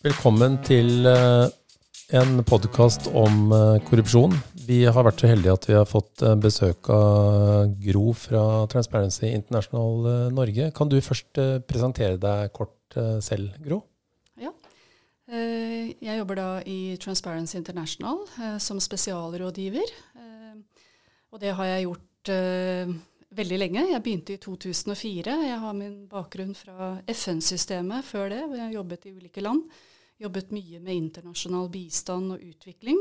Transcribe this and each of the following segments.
Velkommen til eh, en podkast om eh, korrupsjon. Vi har vært så heldige at vi har fått eh, besøk av Gro fra Transparency International Norge. Kan du først presentere deg kort selv, Gro? Ja. Jeg jobber da i Transparency International som spesialrådgiver. Og det har jeg gjort veldig lenge. Jeg begynte i 2004. Jeg har min bakgrunn fra FN-systemet før det. hvor Jeg jobbet i ulike land. Jobbet mye med internasjonal bistand og utvikling.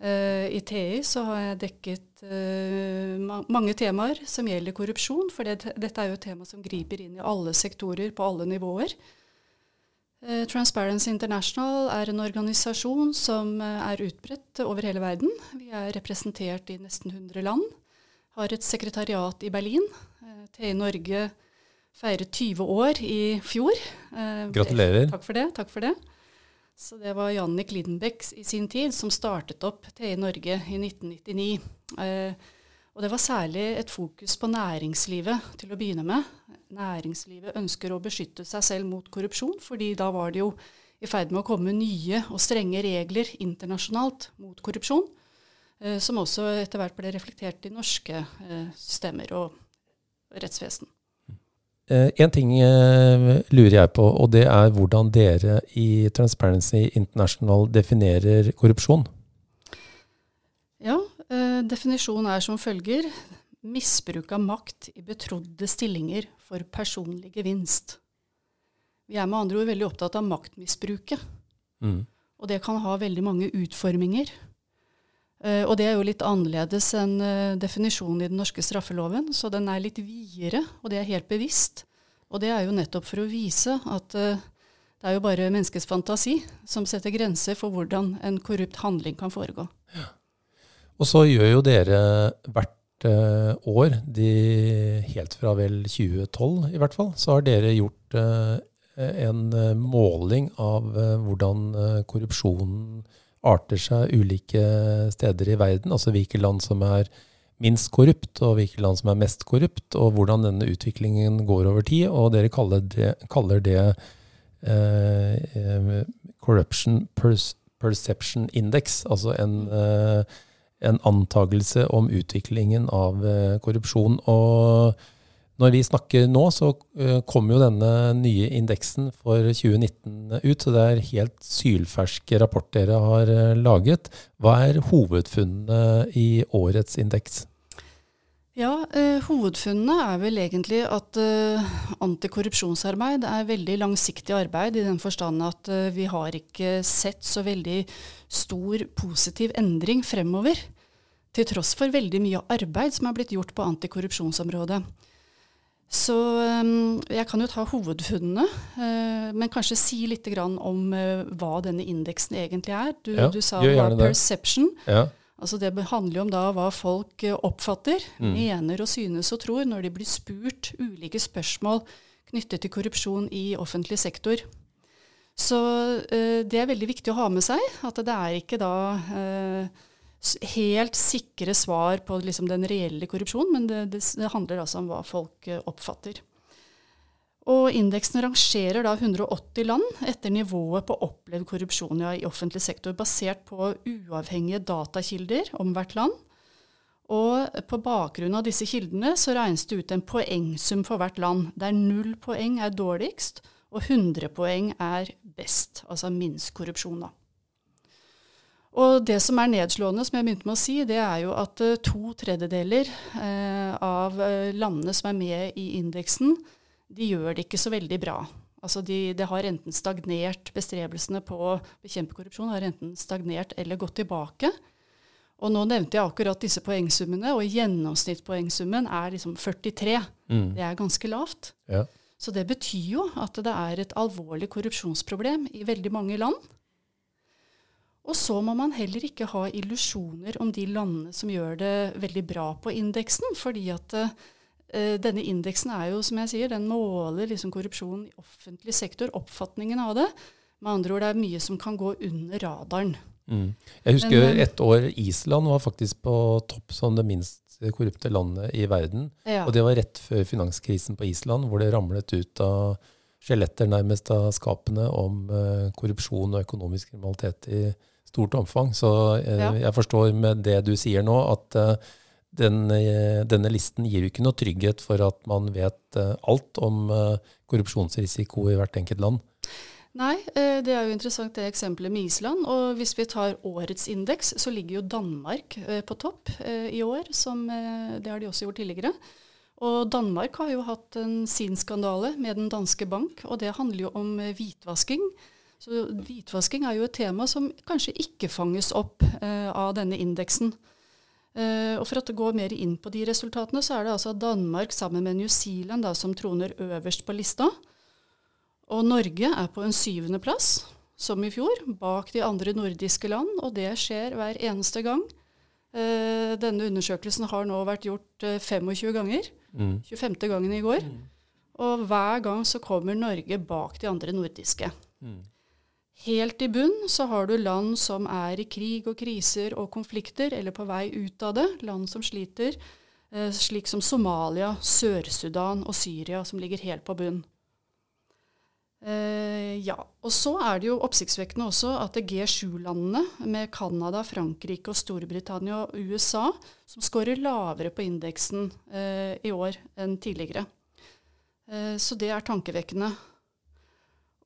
Uh, I TI så har jeg dekket uh, ma mange temaer som gjelder korrupsjon, for det, dette er jo et tema som griper inn i alle sektorer på alle nivåer. Uh, Transparency International er en organisasjon som er utbredt over hele verden. Vi er representert i nesten 100 land har et sekretariat i Berlin. Eh, TI Norge feiret 20 år i fjor. Eh, Gratulerer. Takk for det. takk for det. Så det var Jannik Lidenbeck i sin tid som startet opp TI Norge i 1999. Eh, og det var særlig et fokus på næringslivet til å begynne med. Næringslivet ønsker å beskytte seg selv mot korrupsjon, fordi da var det jo i ferd med å komme nye og strenge regler internasjonalt mot korrupsjon. Eh, som også etter hvert ble reflektert i norske eh, systemer og rettsvesen. Eh, en ting lurer jeg på, og det er hvordan dere i Transparency International definerer korrupsjon? Ja, definisjonen er som følger misbruk av makt i betrodde stillinger for personlig gevinst. Vi er med andre ord veldig opptatt av maktmisbruket. Mm. Og det kan ha veldig mange utforminger. Uh, og det er jo litt annerledes enn uh, definisjonen i den norske straffeloven, så den er litt videre, og det er helt bevisst. Og det er jo nettopp for å vise at uh, det er jo bare menneskets fantasi som setter grenser for hvordan en korrupt handling kan foregå. Ja. Og så gjør jo dere hvert år, de, helt fra vel 2012 i hvert fall, så har dere gjort en måling av hvordan korrupsjonen arter seg ulike steder i verden. Altså hvilke land som er minst korrupt, og hvilke land som er mest korrupt, og hvordan denne utviklingen går over tid. Og dere kaller det, kaller det eh, Corruption Perception Index, altså en, eh, en antagelse om utviklingen av eh, korrupsjon. Og når vi snakker nå, så uh, kommer jo denne nye indeksen for 2019 ut. Så det er helt sylferske rapport dere har uh, laget. Hva er hovedfunnene i årets indeks? Ja, eh, Hovedfunnene er vel egentlig at eh, antikorrupsjonsarbeid er veldig langsiktig arbeid, i den forstand at eh, vi har ikke sett så veldig stor positiv endring fremover. Til tross for veldig mye arbeid som er blitt gjort på antikorrupsjonsområdet. Så um, jeg kan jo ta hovedfunnene, uh, men kanskje si litt om uh, hva denne indeksen egentlig er. Du, ja, du sa perception. Ja. Altså det handler jo om da hva folk uh, oppfatter, mm. mener og synes og tror når de blir spurt ulike spørsmål knyttet til korrupsjon i offentlig sektor. Så det er veldig viktig å ha med seg at det er ikke da helt sikre svar på liksom den reelle korrupsjonen, men det, det, det, handler altså om hva folk eh, oppfatter. Og Indeksen rangerer da 180 land etter nivået på opplevd korrupsjon i offentlig sektor, basert på uavhengige datakilder om hvert land. Og på bakgrunn av disse kildene så regnes det ut en poengsum for hvert land, der null poeng er dårligst og 100 poeng er best, altså minst korrupsjon. da. Og det som er nedslående, som jeg begynte med å si, det er jo at uh, to tredjedeler uh, av uh, landene som er med i indeksen, de gjør det ikke så veldig bra. Altså de, det har enten stagnert, bestrebelsene på å bekjempe korrupsjon har enten stagnert eller gått tilbake. Og nå nevnte jeg akkurat disse poengsummene, og gjennomsnittspoengsummen er liksom 43. Mm. Det er ganske lavt. Ja. Så det betyr jo at det er et alvorlig korrupsjonsproblem i veldig mange land. Og så må man heller ikke ha illusjoner om de landene som gjør det veldig bra på indeksen. fordi at uh, denne indeksen er jo, som jeg sier, den måler liksom korrupsjon i offentlig sektor, oppfatningen av det. Med andre ord, det er mye som kan gå under radaren. Mm. Jeg husker Men, eh, et år Island var faktisk på topp som det minst korrupte landet i verden. Ja. Og det var rett før finanskrisen på Island, hvor det ramlet ut av skjeletter nærmest av skapene om korrupsjon og økonomisk kriminalitet i stort omfang. Så ja. jeg forstår med det du sier nå, at den, denne listen gir jo ikke noe trygghet for at man vet alt om korrupsjonsrisiko i hvert enkelt land. Nei, eh, det er jo interessant det eksempelet med Island. Og hvis vi tar årets indeks, så ligger jo Danmark eh, på topp eh, i år. Som, det har de også gjort tidligere. Og Danmark har jo hatt en sin skandale med Den danske bank, og det handler jo om hvitvasking. Så hvitvasking er jo et tema som kanskje ikke fanges opp av denne indeksen. og For å gå mer inn på de resultatene, så er det altså Danmark sammen med New Zealand da, som troner øverst på lista. Og Norge er på en syvendeplass, som i fjor, bak de andre nordiske land. Og det skjer hver eneste gang. Eh, denne undersøkelsen har nå vært gjort uh, 25 ganger. Mm. 25. gangen i går. Mm. Og hver gang så kommer Norge bak de andre nordiske. Mm. Helt i bunn så har du land som er i krig og kriser og konflikter, eller på vei ut av det. Land som sliter, uh, slik som Somalia, Sør-Sudan og Syria, som ligger helt på bunn. Uh, ja. Og så er det jo oppsiktsvekkende også at det G7-landene med Canada, Frankrike og Storbritannia og USA som scorer lavere på indeksen uh, i år enn tidligere. Så det er tankevekkende.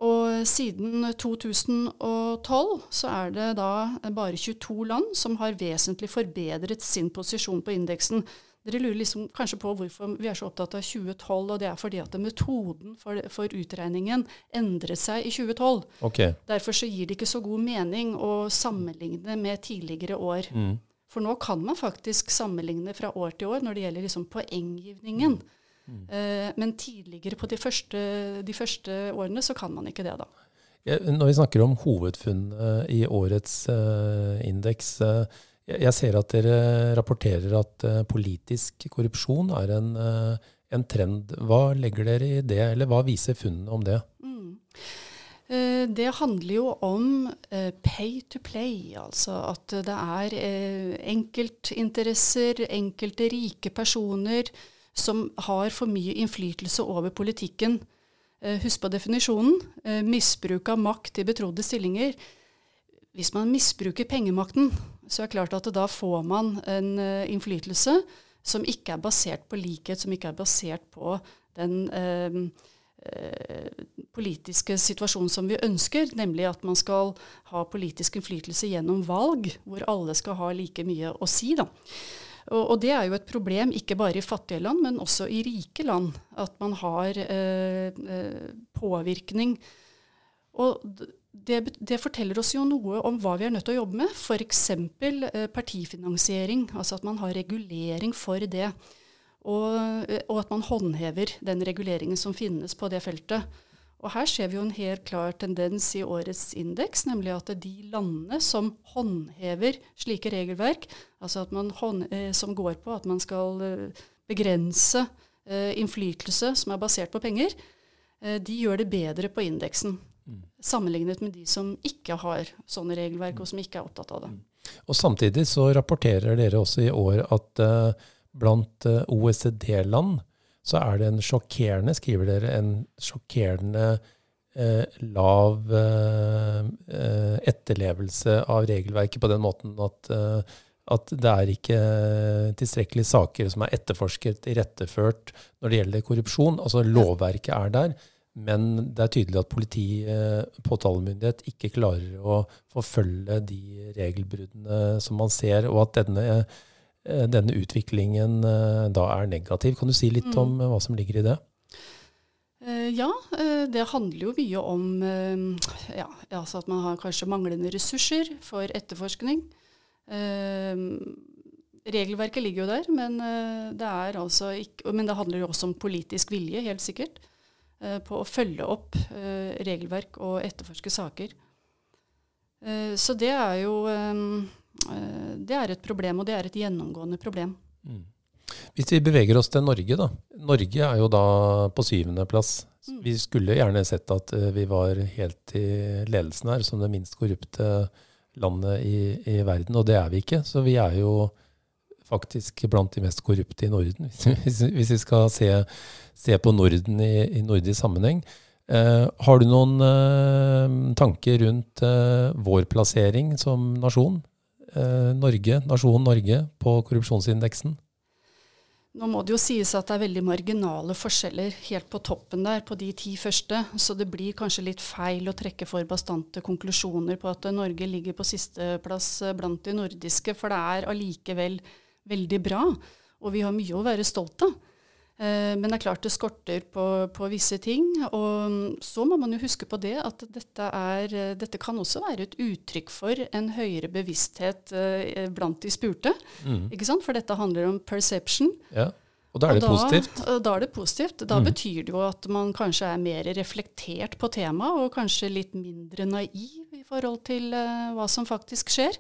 Og siden 2012 så er det da bare 22 land som har vesentlig forbedret sin posisjon på indeksen. Dere lurer liksom kanskje på hvorfor vi er så opptatt av 2012, og det er fordi at metoden for, for utregningen endret seg i 2012. Okay. Derfor så gir det ikke så god mening å sammenligne med tidligere år. Mm. For nå kan man faktisk sammenligne fra år til år når det gjelder liksom poenggivningen. Mm. Uh, men tidligere på de første, de første, årene så kan man ikke det, da. Når vi snakker om hovedfunn i årets uh, indeks, uh, jeg ser at dere rapporterer at politisk korrupsjon er en, en, trend. Hva legger dere i det, eller hva viser funnene om det? Mm. Det handler jo om pay to play, altså at det er enkeltinteresser, enkelte rike personer som har for mye innflytelse over politikken. Husk på definisjonen. Misbruk av makt i betrodde stillinger. Hvis man misbruker pengemakten, så er det klart at da får man en uh, innflytelse som ikke er basert på likhet, som ikke er basert på den politiske situasjonen som vi ønsker, nemlig at man skal ha politisk innflytelse gjennom valg, hvor alle skal ha like mye å si. da. Og, og, det er jo et problem ikke bare i fattige land, men også i rike land. At man har påvirkning. Og det, det, forteller oss jo noe om hva vi er nødt til å jobbe med. F.eks. Eh, partifinansiering. Altså at man har regulering for det. Og, eh, og, at man håndhever den reguleringen som finnes på det feltet. Og her ser vi jo en helt klar tendens i årets indeks, nemlig at de landene som håndhever slike regelverk, altså at man hånd, eh, som går på at man skal eh, begrense eh, innflytelse som er basert på penger, de gjør det bedre på indeksen. Sammenlignet med de som ikke har sånne regelverk, og som ikke er opptatt av det. Og Samtidig så rapporterer dere også i år at blant OECD-land så er det en sjokkerende, skriver dere, en sjokkerende eh, lav etterlevelse av regelverket på den måten at, at det er ikke tilstrekkelige saker som er etterforsket, iretteført når det gjelder korrupsjon. Altså lovverket er der. Men det er tydelig at politi, eh, påtalemyndighet, ikke klarer å forfølge de regelbruddene som man ser, og at denne, eh, denne utviklingen eh, da er negativ. Kan du si litt mm. om hva som ligger i det? Ja, det handler jo mye om ja, altså at man har kanskje manglende ressurser for etterforskning. Regelverket ligger jo der, men det, altså ikke, men det handler jo også om politisk vilje, helt sikkert. Eh, på å følge opp eh, regelverk og etterforske saker. Eh, så det er jo det er et problem, og det er et gjennomgående problem. Mm. Hvis vi beveger oss til Norge, da. Norge er jo da på syvendeplass. Mm. Vi skulle gjerne sett at vi var helt i ledelsen her, som det minst korrupte landet i, i verden, og det er vi ikke. Så vi er jo faktisk blant de mest korrupte i Norden, hvis, hvis vi skal se, se på Norden i, i, nordisk sammenheng. Eh, har du noen eh, tanker rundt eh, vår plassering som nasjon? Eh, Norge, nasjonen Norge, på korrupsjonsindeksen? Nå må det jo sies at det er veldig marginale forskjeller helt på toppen der, på de ti første. Så det blir kanskje litt feil å trekke for bastante konklusjoner på at Norge ligger på sisteplass blant de nordiske, for det er allikevel veldig bra. Og vi har mye å være stolt av. Eh, men det er klart det skorter på, på, visse ting. Og så må man jo huske på det at dette, er, dette kan også være et uttrykk for en høyere bevissthet eh, blant de spurte. Mm. Ikke sant? For dette handler om perception. Ja. Og da er det og da, positivt? Da er det positivt. Da mm. betyr det jo at man kanskje er mer reflektert på temaet, og kanskje litt mindre naiv i forhold til uh, hva som faktisk skjer.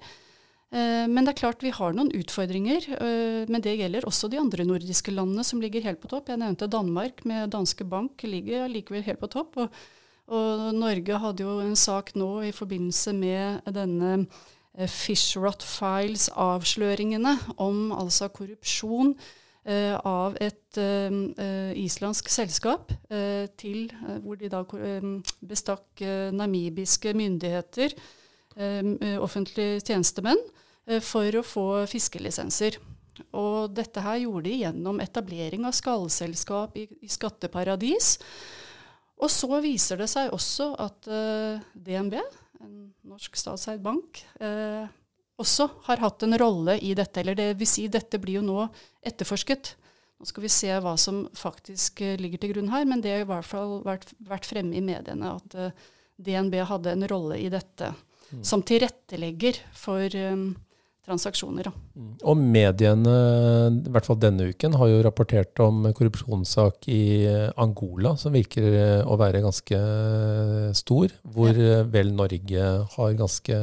Eh, men det er klart vi har noen utfordringer. Eh, men det gjelder også de andre nordiske landene som ligger helt på topp. Jeg nevnte Danmark med Danske Bank ligger likevel helt på topp. Og, og Norge hadde jo en sak nå i forbindelse med denne eh, Fishrot Files-avsløringene om altså korrupsjon av et islandsk selskap til hvor de da bestakk namibiske myndigheter, offentlige tjenestemenn, for å få fiskelisenser. Og dette her gjorde de gjennom etablering av skallselskap i, i skatteparadis. Og så viser det seg også at eh, DNB, en norsk statseid bank, eh, også har hatt en rolle i dette. Eller det vil si, dette blir jo nå etterforsket. Nå skal vi se hva som faktisk uh, ligger til grunn her, men det har i hvert fall vært, vært fremme i mediene at DNB hadde en rolle i dette. Mm. Som tilrettelegger for um, transaksjoner. Da. Og mediene, i hvert fall denne uken, har jo rapportert om korrupsjonssak i Angola, som virker å være ganske stor. Hvor ja. vel Norge har ganske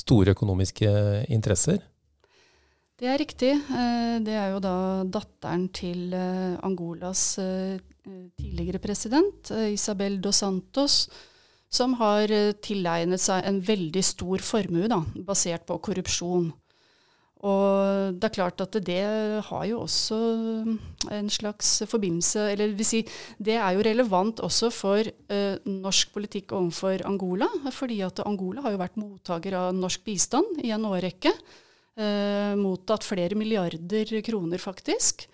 store økonomiske interesser. Det er riktig. Eh, det er jo da datteren til eh, Angolas eh, tidligere president, Isabel dos Santos, som har eh, tilegnet seg en veldig stor formue da, basert på korrupsjon. Og det er klart at det har jo også en slags forbindelse Eller vil si, det er jo relevant også for eh, norsk politikk overfor Angola. Fordi at Angola har jo vært mottaker av norsk bistand i en årrekke. Eh, mottatt flere milliarder kroner, faktisk.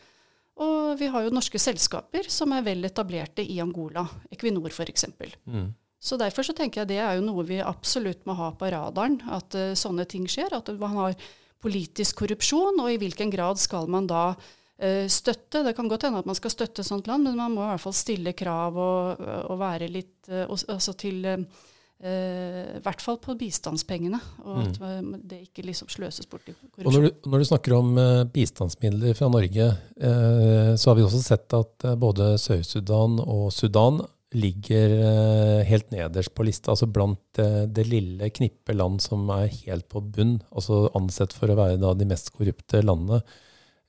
Og vi har jo norske selskaper som er vel etablerte i Angola. Equinor f.eks. Mm. Så Derfor så tenker jeg det er jo noe vi absolutt må ha på radaren, at uh, sånne ting skjer. At man har politisk korrupsjon, og i hvilken grad skal man da uh, støtte. Det kan godt hende at man skal støtte et sånt land, men man må i hvert fall stille krav og, og være litt uh, altså til i hvert fall på bistandspengene, og at mm. det ikke liksom sløses bort i korrupsjon. Og når du, når du snakker om bistandsmidler fra Norge, så har vi også sett at både Sør-Sudan og Sudan ligger eh, helt nederst på lista, altså blant eh, det lille knippet land som er helt på bunn, altså ansett for å være de mest korrupte landene.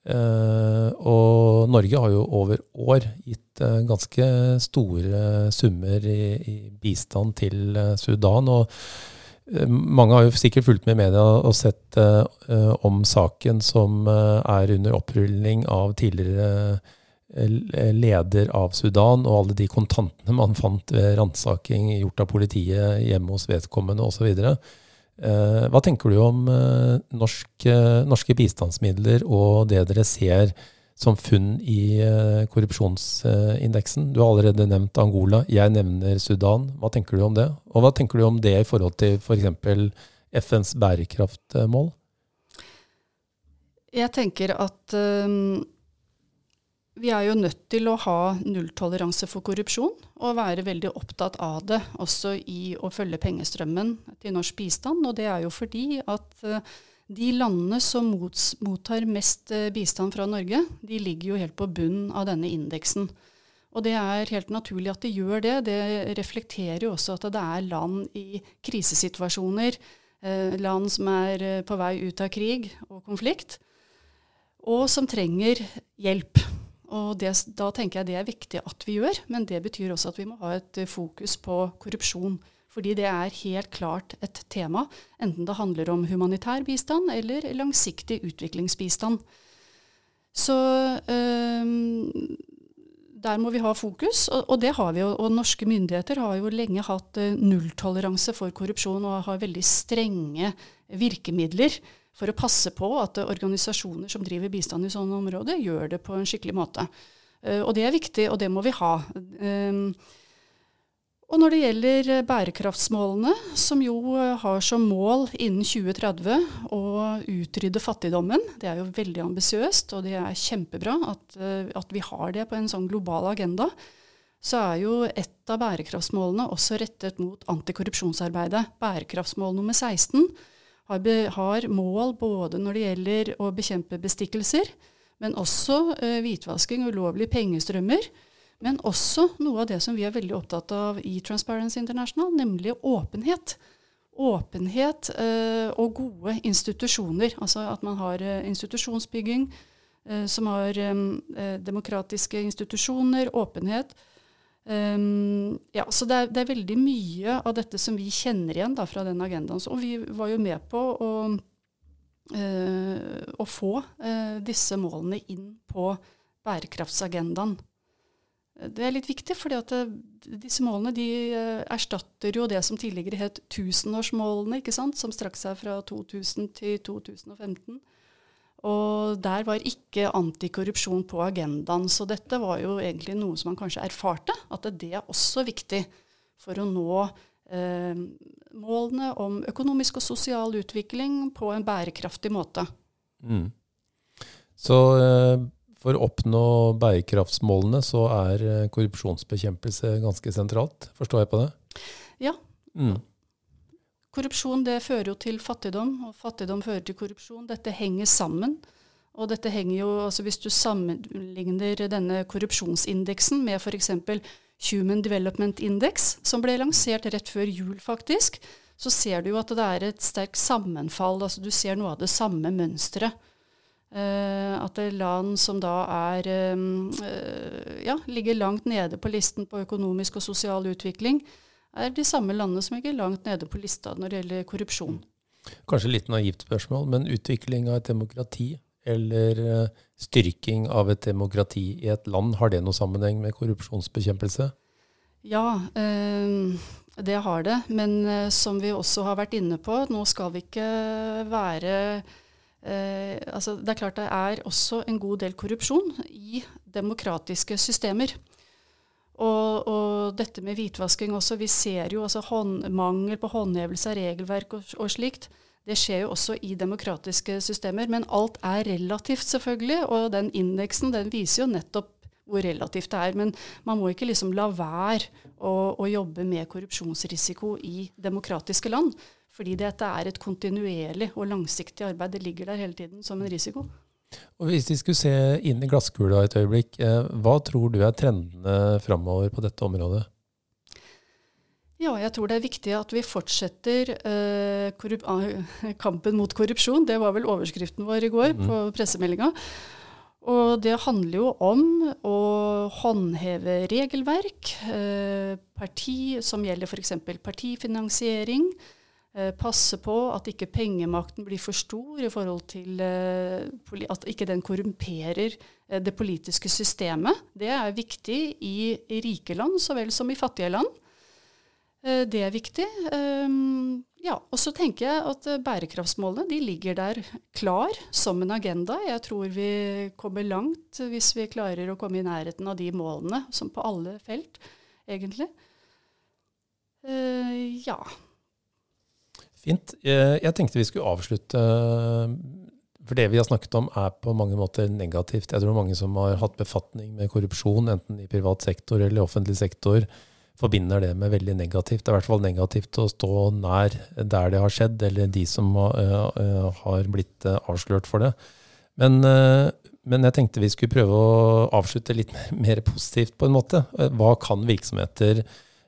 Eh, og Norge har jo over år gitt ganske store summer i, i bistand til Sudan. og mange har jo sikkert fulgt med i media og sett om saken som er under opprulling av tidligere leder av Sudan, og alle de kontantene man fant ved ransaking gjort av politiet hjemme hos vedkommende osv. Eh, hva tenker du om eh, norske, norske bistandsmidler og det dere ser som funn i korrupsjonsindeksen? Du har allerede nevnt Angola, jeg nevner Sudan. Hva tenker du om det? Og hva tenker du om det i forhold til f.eks. For FNs bærekraftmål? Jeg tenker at um vi er jo nødt til å ha nulltoleranse for korrupsjon, og være veldig opptatt av det også i å følge pengestrømmen til norsk bistand. Og det er jo fordi at uh, de landene som mottar mest uh, bistand fra Norge, de ligger jo helt på bunnen av denne indeksen. Og det er helt naturlig at de gjør det. Det reflekterer jo også at det er land i krisesituasjoner, uh, land som er på vei ut av krig og konflikt, og som trenger hjelp. Og det, da tenker jeg det er viktig at vi gjør, men det betyr også at vi må ha et eh, fokus på korrupsjon. Fordi det er helt klart et tema, enten det handler om humanitær bistand eller langsiktig utviklingsbistand. Så øh, der må vi ha fokus, og, og, det har vi jo. Og norske myndigheter har jo lenge hatt uh, nulltoleranse for korrupsjon og har veldig strenge virkemidler for å passe på at organisasjoner som driver bistand i sånne områder, gjør det på en skikkelig måte. Uh, og det er viktig, og det må vi ha. Um, og når det gjelder eh, bærekraftsmålene, som jo eh, har som mål innen 2030 å utrydde fattigdommen, det er jo veldig ambisiøst, og det er kjempebra at, eh, at, vi har det på en sånn global agenda, så er jo et av bærekraftsmålene også rettet mot antikorrupsjonsarbeidet. Bærekraftsmål nummer 16 har, be, har mål både når det gjelder å bekjempe bestikkelser, men også eh, hvitvasking, ulovlige pengestrømmer men også noe av det som vi er veldig opptatt av i Transparency International, nemlig åpenhet. Åpenhet eh, og gode institusjoner. Altså at man har eh, institusjonsbygging eh, som har eh, demokratiske institusjoner, åpenhet. Um, ja, så det er, det er, veldig mye av dette som vi kjenner igjen da, fra den agendaen. Og vi var jo med på å, å få disse målene inn på bærekraftsagendaen. Det er litt viktig, for disse målene de eh, erstatter jo det som tidligere het tusenårsmålene, ikke sant? som strakk seg fra 2000 til 2015. Og der var ikke antikorrupsjon på agendaen. Så dette var jo egentlig noe som man kanskje erfarte, at det er også viktig for å nå eh, målene om økonomisk og sosial utvikling på en bærekraftig måte. Mm. Så eh, for å oppnå bærekraftsmålene så er eh, korrupsjonsbekjempelse ganske sentralt. Forstår jeg på det? Ja. Mm. Korrupsjon det fører jo til fattigdom, og fattigdom fører til korrupsjon. Dette henger sammen. Og dette henger jo, altså Hvis du sammenligner denne korrupsjonsindeksen med f.eks. Human Development Index, som ble lansert rett før jul, faktisk, så ser du jo at det er et sterkt sammenfall. altså Du ser noe av det samme mønsteret. Uh, at land som da er um, uh, ja, ligger langt nede på listen på økonomisk og sosial utvikling, er de samme landene som ligger langt nede på lista når det gjelder korrupsjon. Kanskje litt naivt spørsmål, men utvikling av et demokrati eller uh, styrking av et demokrati i et land, har det noe sammenheng med korrupsjonsbekjempelse? Ja, det har det. Men som vi også har vært inne på, nå skal vi ikke være Eh, altså det er klart det er også en god del korrupsjon i demokratiske systemer. Og, og dette med hvitvasking også. Vi ser jo altså hånd, mangel på håndhevelse av regelverk og, og, slikt. Det skjer jo også i demokratiske systemer. Men alt er relativt, selvfølgelig. Og den indeksen den viser jo nettopp hvor relativt det er. Men man må ikke liksom la være å, å jobbe med korrupsjonsrisiko i demokratiske land. Fordi dette er et kontinuerlig og langsiktig arbeid. Det ligger der hele tiden som en risiko. Og Hvis vi skulle se inn i glasskula et øyeblikk, eh, hva tror du er trendene framover på dette området? Ja, jeg tror det er viktig at vi fortsetter uh, kampen mot korrupsjon. Det var vel overskriften vår i går mm. på pressemeldinga. Og det handler jo om å håndheve regelverk, eh, parti som gjelder f.eks. partifinansiering. Eh, passe på at ikke pengemakten blir for stor i forhold til eh, at ikke den korrumperer eh, det politiske systemet. Det er viktig i rike land så vel som i fattige land. Det er viktig. Ja, og så tenker jeg at bærekraftsmålene de ligger der klar som en agenda. Jeg tror vi kommer langt hvis vi klarer å komme i nærheten av de målene, som på alle felt, egentlig. Ja. Fint. Eh, jeg tenkte vi skulle avslutte For det vi har snakket om, er på mange måter negativt. Jeg tror mange som har hatt befatning med korrupsjon, enten i privat sektor eller offentlig sektor, forbinder det med veldig negativt. Det er i hvert fall negativt å stå nær der det har skjedd, eller de som eh, har blitt eh, avslørt for det. Men, men jeg tenkte vi skulle prøve å avslutte litt mer positivt, på en måte. Hva kan virksomheter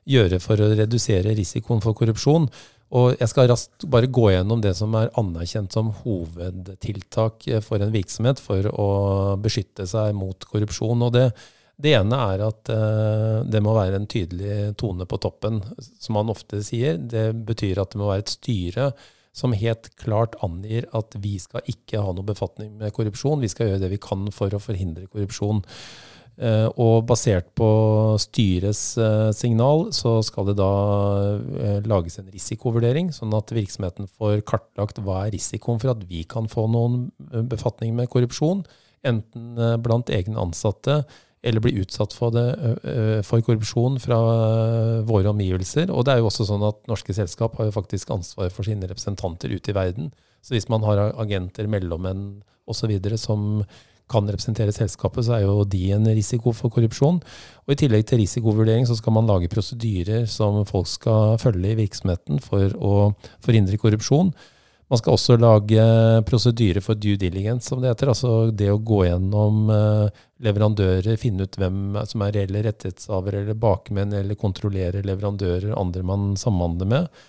gjøre for å redusere risikoen for korrupsjon? Og jeg skal raskt bare gå gjennom det som er anerkjent som hovedtiltak for en virksomhet for å beskytte seg mot korrupsjon. Og det, det ene er at uh, det må være en tydelig tone på toppen, som man ofte sier. Det betyr at det må være et styre som helt klart angir at vi skal ikke ha noe befatning med korrupsjon. Vi skal gjøre det vi kan for å forhindre korrupsjon. Eh, og basert på styrets eh, signal, så skal det da eh, lages en risikovurdering, sånn at virksomheten får kartlagt hva er risikoen for at vi kan få noen befatning med korrupsjon, enten blant egne ansatte eller bli utsatt for, det, for korrupsjon fra våre omgivelser. Og det er jo også sånn at norske selskap har jo faktisk ansvar for sine representanter ute i verden. Så hvis man har agenter, mellommenn osv. som kan representere selskapet, så er jo de en risiko for korrupsjon. Og I tillegg til risikovurdering så skal man lage prosedyrer som folk skal følge i virksomheten for å forhindre korrupsjon. Man skal også lage prosedyrer for due diligence, som det heter. Altså det å gå gjennom eh, leverandører, finne ut hvem som er reelle rettighetshavere eller bakmenn, eller kontrollere leverandører, andre man samhandler med.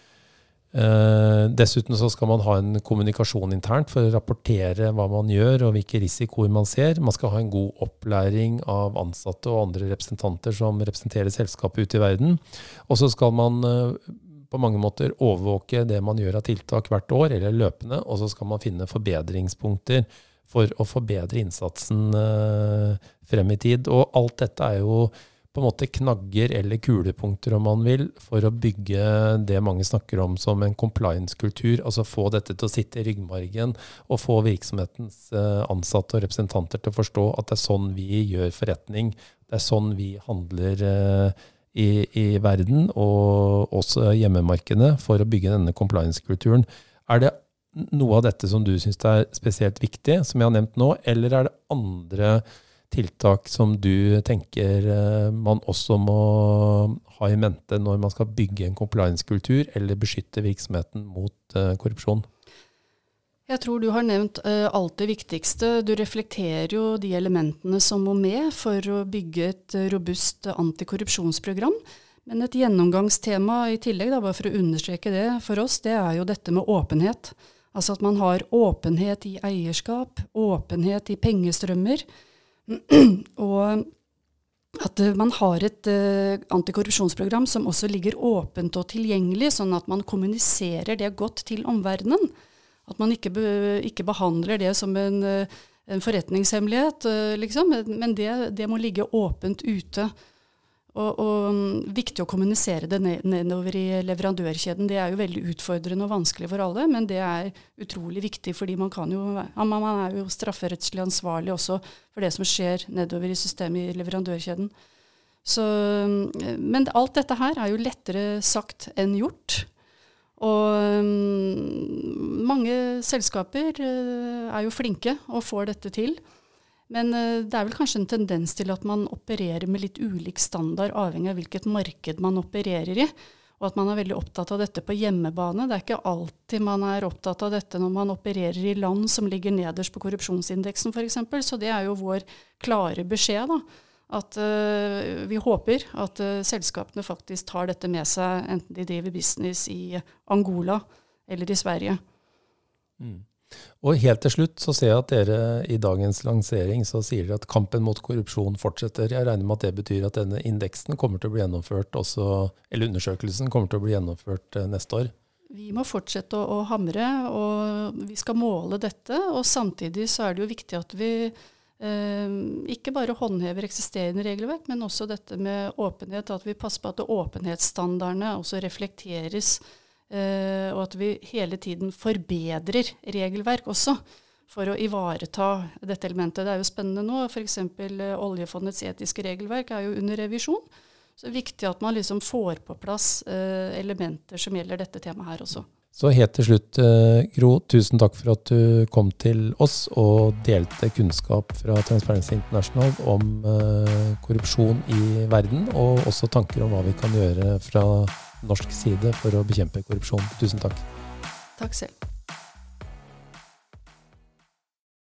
Eh, dessuten så skal man ha en kommunikasjon internt for å rapportere hva man gjør og hvilke risikoer man ser. Man skal ha en god opplæring av ansatte og andre representanter som representerer selskapet ute i verden. Og så skal man eh, på mange måter overvåke det man gjør av tiltak hvert år, eller løpende, og så skal man finne forbedringspunkter for å forbedre innsatsen eh, frem i tid. Og alt dette er jo på en måte knagger eller kulepunkter, om man vil, for å bygge det mange snakker om som en compliance-kultur. Altså få dette til å sitte i ryggmargen, og få virksomhetens eh, ansatte og representanter til å forstå at det er sånn vi gjør forretning. Det er sånn vi handler eh, i, i verden, og også hjemmemarkedene, for å bygge denne compliance-kulturen. Er det noe av dette som du syns er spesielt viktig, som jeg har nevnt nå, eller er det andre tiltak som du tenker eh, man også må ha i mente når man skal bygge en compliance-kultur eller beskytte virksomheten mot eh, korrupsjon? Jeg tror du har nevnt uh, alt det viktigste. Du reflekterer jo de elementene som må med for å bygge et robust antikorrupsjonsprogram. Men et gjennomgangstema i tillegg, da, bare for å understreke det for oss, det er jo dette med åpenhet. Altså at man har åpenhet i eierskap, åpenhet i pengestrømmer. og at man har et uh, antikorrupsjonsprogram som også ligger åpent og tilgjengelig, sånn at man kommuniserer det godt til omverdenen. At man ikke, be, ikke behandler det som en, uh, en forretningshemmelighet, uh, liksom. Men det, det, må ligge åpent ute. Og, og, mm, viktig å kommunisere det nedover i leverandørkjeden. Det er jo veldig utfordrende og vanskelig for alle, men det er utrolig viktig fordi man jo Man er jo strafferettslig ansvarlig også for det som skjer nedover i systemet i leverandørkjeden. Så, mm, men alt dette her er jo lettere sagt enn gjort. Og um, mange selskaper uh, er jo flinke og får dette til. Men eh, det er vel kanskje en tendens til at man opererer med litt ulik standard, avhengig av hvilket marked man opererer i. Og at man er veldig opptatt av dette på hjemmebane. Det er ikke alltid man er opptatt av dette når man opererer i land som ligger nederst på korrupsjonsindeksen f.eks. Så det er jo vår klare beskjed. da, At uh, vi håper at uh, selskapene faktisk tar dette med seg, enten de driver business i Angola eller i Sverige. Mm. Og helt til slutt så ser jeg at dere i dagens lansering så sier dere at kampen mot korrupsjon fortsetter. Jeg regner med at det betyr at denne indeksen kommer til å bli gjennomført også, eller undersøkelsen kommer til å bli gjennomført eh, neste år? Vi må fortsette å, å hamre, og vi skal måle dette. Og samtidig så er det jo viktig at vi eh, ikke bare håndhever eksisterende regelverk, men også dette med åpenhet. At vi passer på at åpenhetsstandardene også reflekteres og at vi hele tiden forbedrer regelverk også for å ivareta dette elementet. Det er jo spennende nå. F.eks. Eh, oljefondets etiske regelverk er jo under revisjon. Så det er viktig at man liksom får på plass uh, elementer som gjelder dette temaet her også. Så helt til slutt, Gro, tusen takk for at du kom til oss og delte kunnskap fra Transparency International om korrupsjon i verden, og også tanker om hva vi kan gjøre fra norsk side for å bekjempe korrupsjon. Tusen takk. Takk selv.